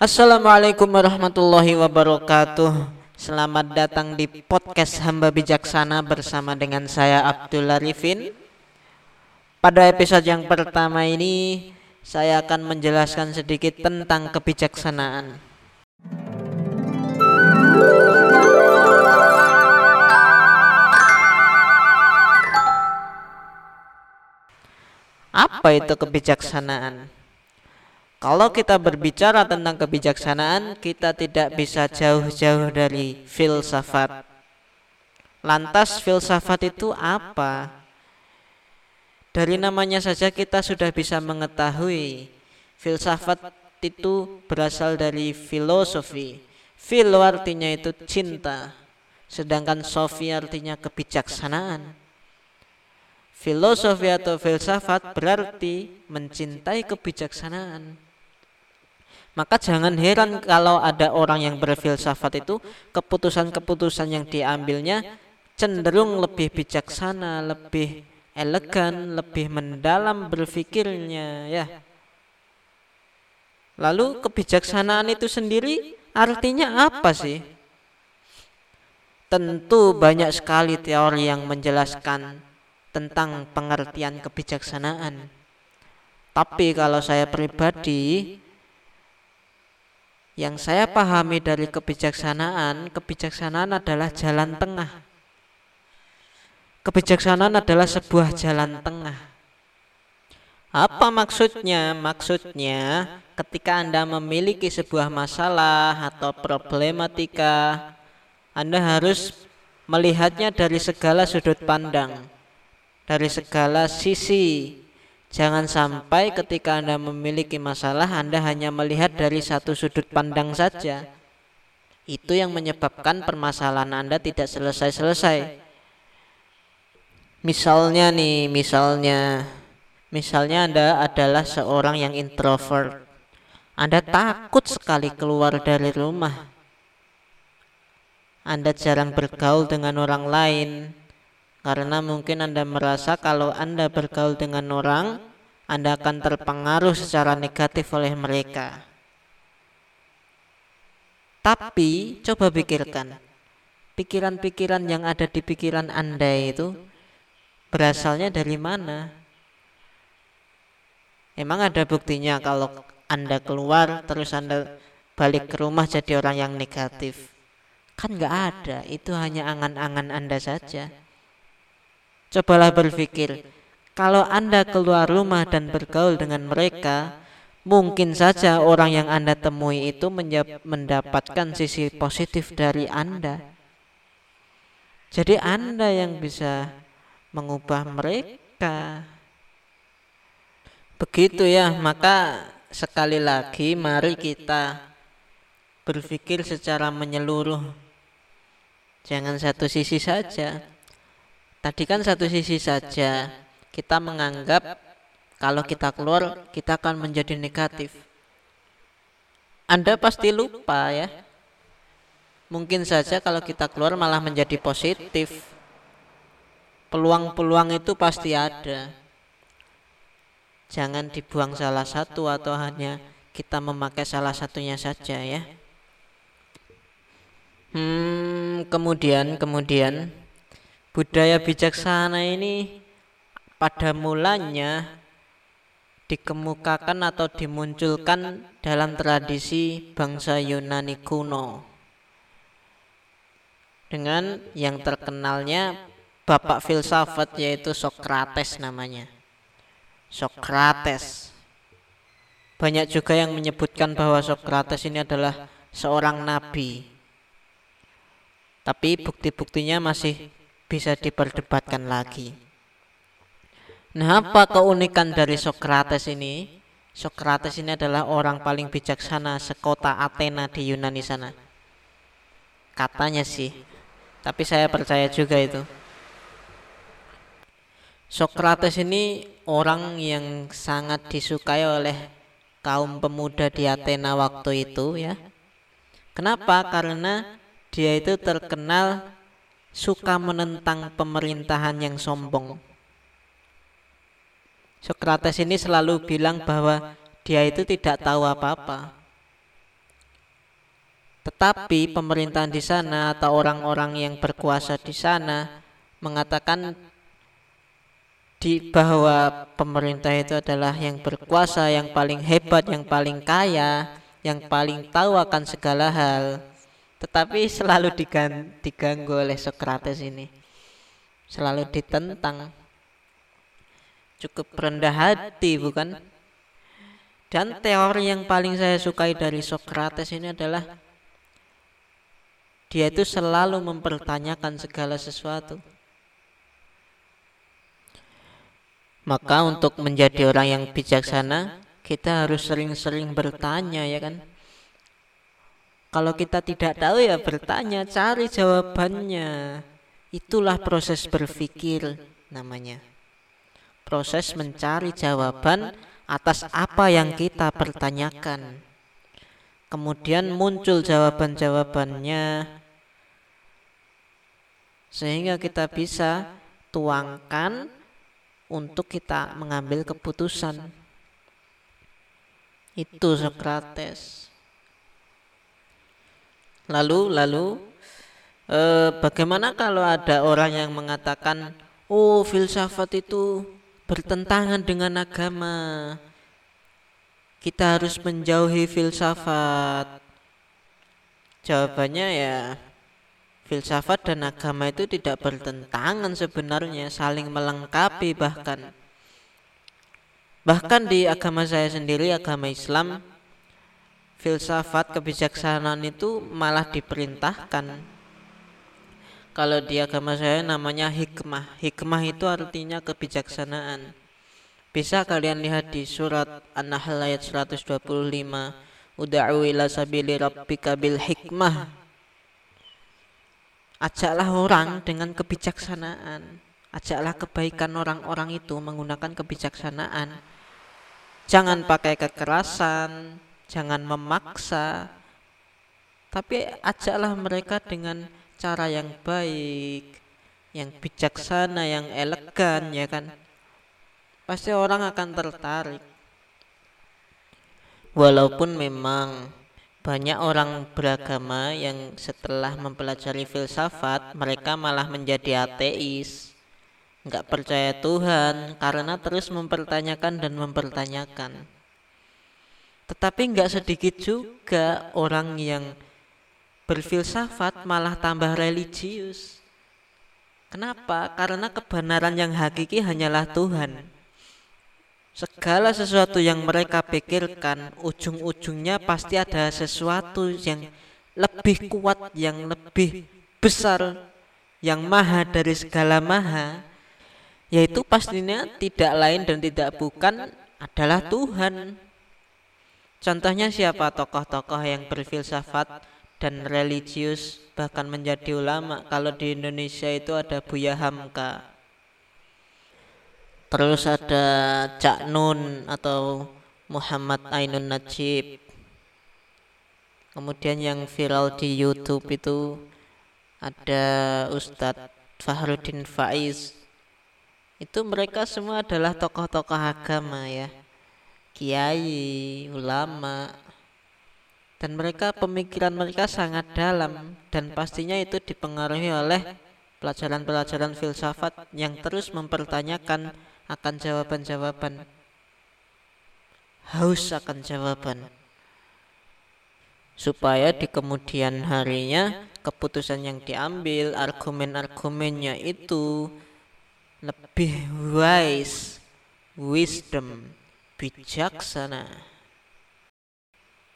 Assalamualaikum warahmatullahi wabarakatuh. Selamat datang di podcast Hamba Bijaksana bersama dengan saya Abdul Arifin. Pada episode yang pertama ini saya akan menjelaskan sedikit tentang kebijaksanaan. Apa itu kebijaksanaan? Kalau kita berbicara tentang kebijaksanaan, kita tidak bisa jauh-jauh dari filsafat. Lantas filsafat itu apa? Dari namanya saja kita sudah bisa mengetahui filsafat itu berasal dari filosofi. Filo artinya itu cinta, sedangkan sofi artinya kebijaksanaan. Filosofi atau filsafat berarti mencintai kebijaksanaan. Maka jangan heran kalau ada orang yang berfilsafat itu keputusan-keputusan yang diambilnya cenderung lebih bijaksana, lebih elegan, lebih mendalam berpikirnya ya. Lalu kebijaksanaan itu sendiri artinya apa sih? Tentu banyak sekali teori yang menjelaskan tentang pengertian kebijaksanaan. Tapi kalau saya pribadi yang saya pahami dari kebijaksanaan, kebijaksanaan adalah jalan tengah. Kebijaksanaan adalah sebuah jalan tengah. Apa maksudnya? Maksudnya ketika Anda memiliki sebuah masalah atau problematika, Anda harus melihatnya dari segala sudut pandang, dari segala sisi Jangan sampai ketika Anda memiliki masalah Anda hanya melihat dari satu sudut pandang saja. Itu yang menyebabkan permasalahan Anda tidak selesai-selesai. Misalnya nih, misalnya misalnya Anda adalah seorang yang introvert. Anda takut sekali keluar dari rumah. Anda jarang bergaul dengan orang lain karena mungkin Anda merasa kalau Anda bergaul dengan orang, Anda akan terpengaruh secara negatif oleh mereka. Tapi coba pikirkan, pikiran-pikiran yang ada di pikiran Anda itu berasalnya dari mana? Emang ada buktinya kalau Anda keluar terus Anda balik ke rumah jadi orang yang negatif? Kan nggak ada, itu hanya angan-angan Anda saja. Cobalah berpikir, kalau Anda keluar rumah dan bergaul dengan mereka, mungkin saja orang yang Anda temui itu mendapatkan sisi positif dari Anda. Jadi Anda yang bisa mengubah mereka. Begitu ya, maka sekali lagi mari kita berpikir secara menyeluruh. Jangan satu sisi saja. Tadi kan satu sisi saja kita menganggap kalau kita keluar kita akan menjadi negatif. Anda pasti lupa ya. Mungkin saja kalau kita keluar malah menjadi positif. Peluang-peluang itu pasti ada. Jangan dibuang salah satu atau hanya kita memakai salah satunya saja ya. Hmm, kemudian kemudian budaya bijaksana ini pada mulanya dikemukakan atau dimunculkan dalam tradisi bangsa Yunani kuno. Dengan yang terkenalnya bapak filsafat yaitu Sokrates namanya. Sokrates banyak juga yang menyebutkan bahwa Sokrates ini adalah seorang nabi. Tapi bukti-buktinya masih bisa diperdebatkan lagi. Nah, apa keunikan dari Sokrates ini? Sokrates ini adalah orang paling bijaksana sekota Athena di Yunani sana. Katanya sih, tapi saya percaya juga itu. Sokrates ini orang yang sangat disukai oleh kaum pemuda di Athena waktu itu ya. Kenapa? Karena dia itu terkenal suka menentang pemerintahan yang sombong. Sokrates ini selalu bilang bahwa dia itu tidak tahu apa-apa. Tetapi pemerintahan di sana atau orang-orang yang berkuasa di sana mengatakan di bahwa pemerintah itu adalah yang berkuasa, yang paling hebat, yang paling kaya, yang paling tahu akan segala hal. Tetapi selalu diganggu oleh Socrates ini. Selalu ditentang. Cukup rendah hati bukan? Dan teori yang paling saya sukai dari Socrates ini adalah dia itu selalu mempertanyakan segala sesuatu. Maka untuk menjadi orang yang bijaksana, kita harus sering-sering bertanya ya kan. Kalau kita tidak tahu ya bertanya, cari jawabannya. Itulah proses berpikir namanya. Proses mencari jawaban atas apa yang kita pertanyakan. Kemudian muncul jawaban-jawabannya sehingga kita bisa tuangkan untuk kita mengambil keputusan. Itu Socrates. Lalu, lalu, eh, bagaimana kalau ada orang yang mengatakan, oh filsafat itu bertentangan dengan agama. Kita harus menjauhi filsafat. Jawabannya ya filsafat dan agama itu tidak bertentangan sebenarnya, saling melengkapi bahkan. Bahkan di agama saya sendiri, agama Islam, filsafat kebijaksanaan itu malah diperintahkan. Kalau di agama saya namanya hikmah. Hikmah itu artinya kebijaksanaan. Bisa kalian lihat di surat An-Nahl ayat 125. Uda'u ila sabili rabbika bil hikmah Ajaklah orang dengan kebijaksanaan. Ajaklah kebaikan orang-orang itu menggunakan kebijaksanaan. Jangan pakai kekerasan, jangan memaksa. Tapi ajaklah mereka dengan cara yang baik, yang bijaksana, yang elegan ya kan. Pasti orang akan tertarik. Walaupun memang banyak orang beragama yang setelah mempelajari filsafat mereka malah menjadi ateis nggak percaya Tuhan karena terus mempertanyakan dan mempertanyakan tetapi nggak sedikit juga orang yang berfilsafat malah tambah religius. Kenapa? Karena kebenaran yang hakiki hanyalah Tuhan. Segala sesuatu yang mereka pikirkan, ujung-ujungnya pasti ada sesuatu yang lebih kuat, yang lebih besar, yang maha dari segala maha, yaitu pastinya tidak lain dan tidak bukan adalah Tuhan. Contohnya siapa tokoh-tokoh yang berfilsafat dan religius bahkan menjadi ulama kalau di Indonesia itu ada Buya Hamka Terus ada Cak Nun atau Muhammad Ainun Najib. Kemudian yang viral di YouTube itu ada Ustadz Fahruddin Faiz. Itu mereka semua adalah tokoh-tokoh agama ya. Kiai, ulama. Dan mereka pemikiran mereka sangat dalam dan pastinya itu dipengaruhi oleh pelajaran-pelajaran filsafat yang terus mempertanyakan akan jawaban-jawaban. Haus akan jawaban. Supaya di kemudian harinya keputusan yang diambil argumen-argumennya itu lebih wise wisdom bijaksana